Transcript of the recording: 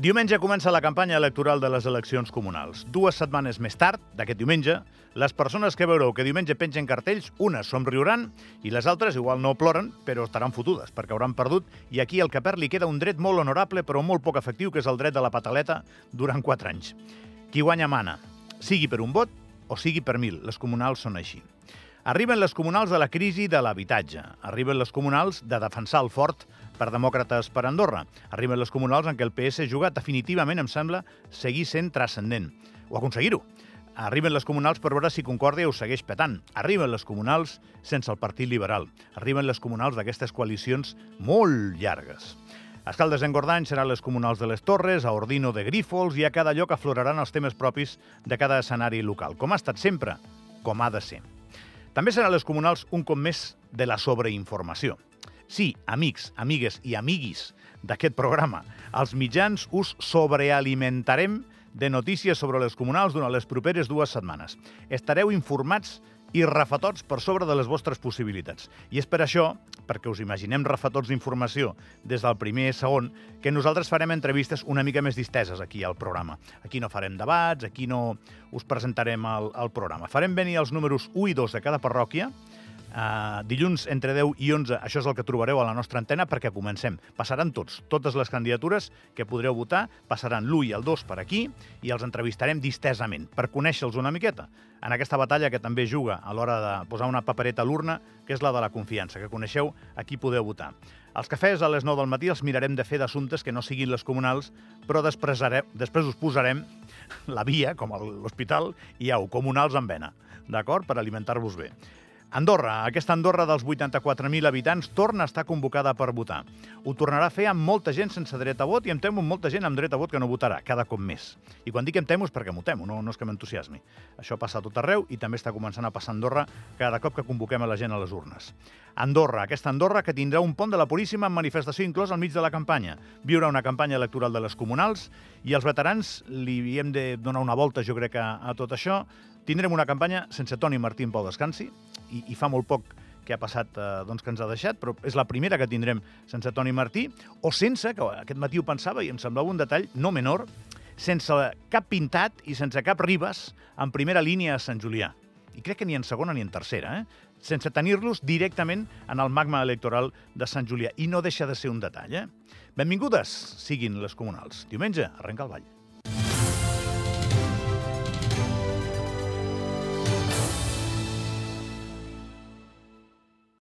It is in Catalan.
Diumenge comença la campanya electoral de les eleccions comunals. Dues setmanes més tard, d'aquest diumenge, les persones que veureu que diumenge pengen cartells, unes somriuran i les altres igual no ploren, però estaran fotudes, perquè hauran perdut, i aquí el que perd li queda un dret molt honorable però molt poc efectiu, que és el dret de la pataleta durant quatre anys. Qui guanya mana, sigui per un vot o sigui per mil. Les comunals són així. Arriben les comunals de la crisi de l'habitatge. Arriben les comunals de defensar el fort per demòcrates per Andorra. Arriben les comunals en què el PS juga definitivament, em sembla, seguir sent transcendent. O aconseguir-ho. Arriben les comunals per veure si Concòrdia ho segueix petant. Arriben les comunals sense el Partit Liberal. Arriben les comunals d'aquestes coalicions molt llargues. A Escaldes d'Engordany seran les comunals de les Torres, a Ordino de Grífols i a cada lloc afloraran els temes propis de cada escenari local, com ha estat sempre, com ha de ser. També seran les comunals un cop més de la sobreinformació. Sí, amics, amigues i amiguis d'aquest programa, els mitjans us sobrealimentarem de notícies sobre les comunals durant les properes dues setmanes. Estareu informats i refatots per sobre de les vostres possibilitats. I és per això, perquè us imaginem refatots d'informació des del primer i segon, que nosaltres farem entrevistes una mica més disteses aquí al programa. Aquí no farem debats, aquí no us presentarem el, el programa. Farem venir els números 1 i 2 de cada parròquia, Uh, dilluns entre 10 i 11, això és el que trobareu a la nostra antena perquè comencem. Passaran tots, totes les candidatures que podreu votar, passaran l'1 i el 2 per aquí i els entrevistarem distesament per conèixer-los una miqueta en aquesta batalla que també juga a l'hora de posar una papereta a l'urna, que és la de la confiança, que coneixeu a qui podeu votar. Els cafès a les 9 del matí els mirarem de fer d'assumptes que no siguin les comunals, però després, després us posarem la via, com l'hospital, i au, comunals amb vena, d'acord? Per alimentar-vos bé. Andorra, aquesta Andorra dels 84.000 habitants, torna a estar convocada per votar. Ho tornarà a fer amb molta gent sense dret a vot i em temo molta gent amb dret a vot que no votarà, cada cop més. I quan dic em temo és perquè m'ho temo, no, no és que m'entusiasmi. Això passa a tot arreu i també està començant a passar a Andorra cada cop que convoquem a la gent a les urnes. Andorra, aquesta Andorra que tindrà un pont de la Puríssima amb manifestació inclòs al mig de la campanya. Viurà una campanya electoral de les comunals i els veterans li hem de donar una volta, jo crec, a, a tot això. Tindrem una campanya sense Toni Martí en Pau Descansi, i, i fa molt poc que ha passat eh, doncs, que ens ha deixat, però és la primera que tindrem sense Toni Martí, o sense, que aquest matí ho pensava i em semblava un detall no menor, sense cap pintat i sense cap ribes en primera línia a Sant Julià. I crec que ni en segona ni en tercera, eh? sense tenir-los directament en el magma electoral de Sant Julià. I no deixa de ser un detall. Eh? Benvingudes siguin les comunals. Diumenge arrenca el ball.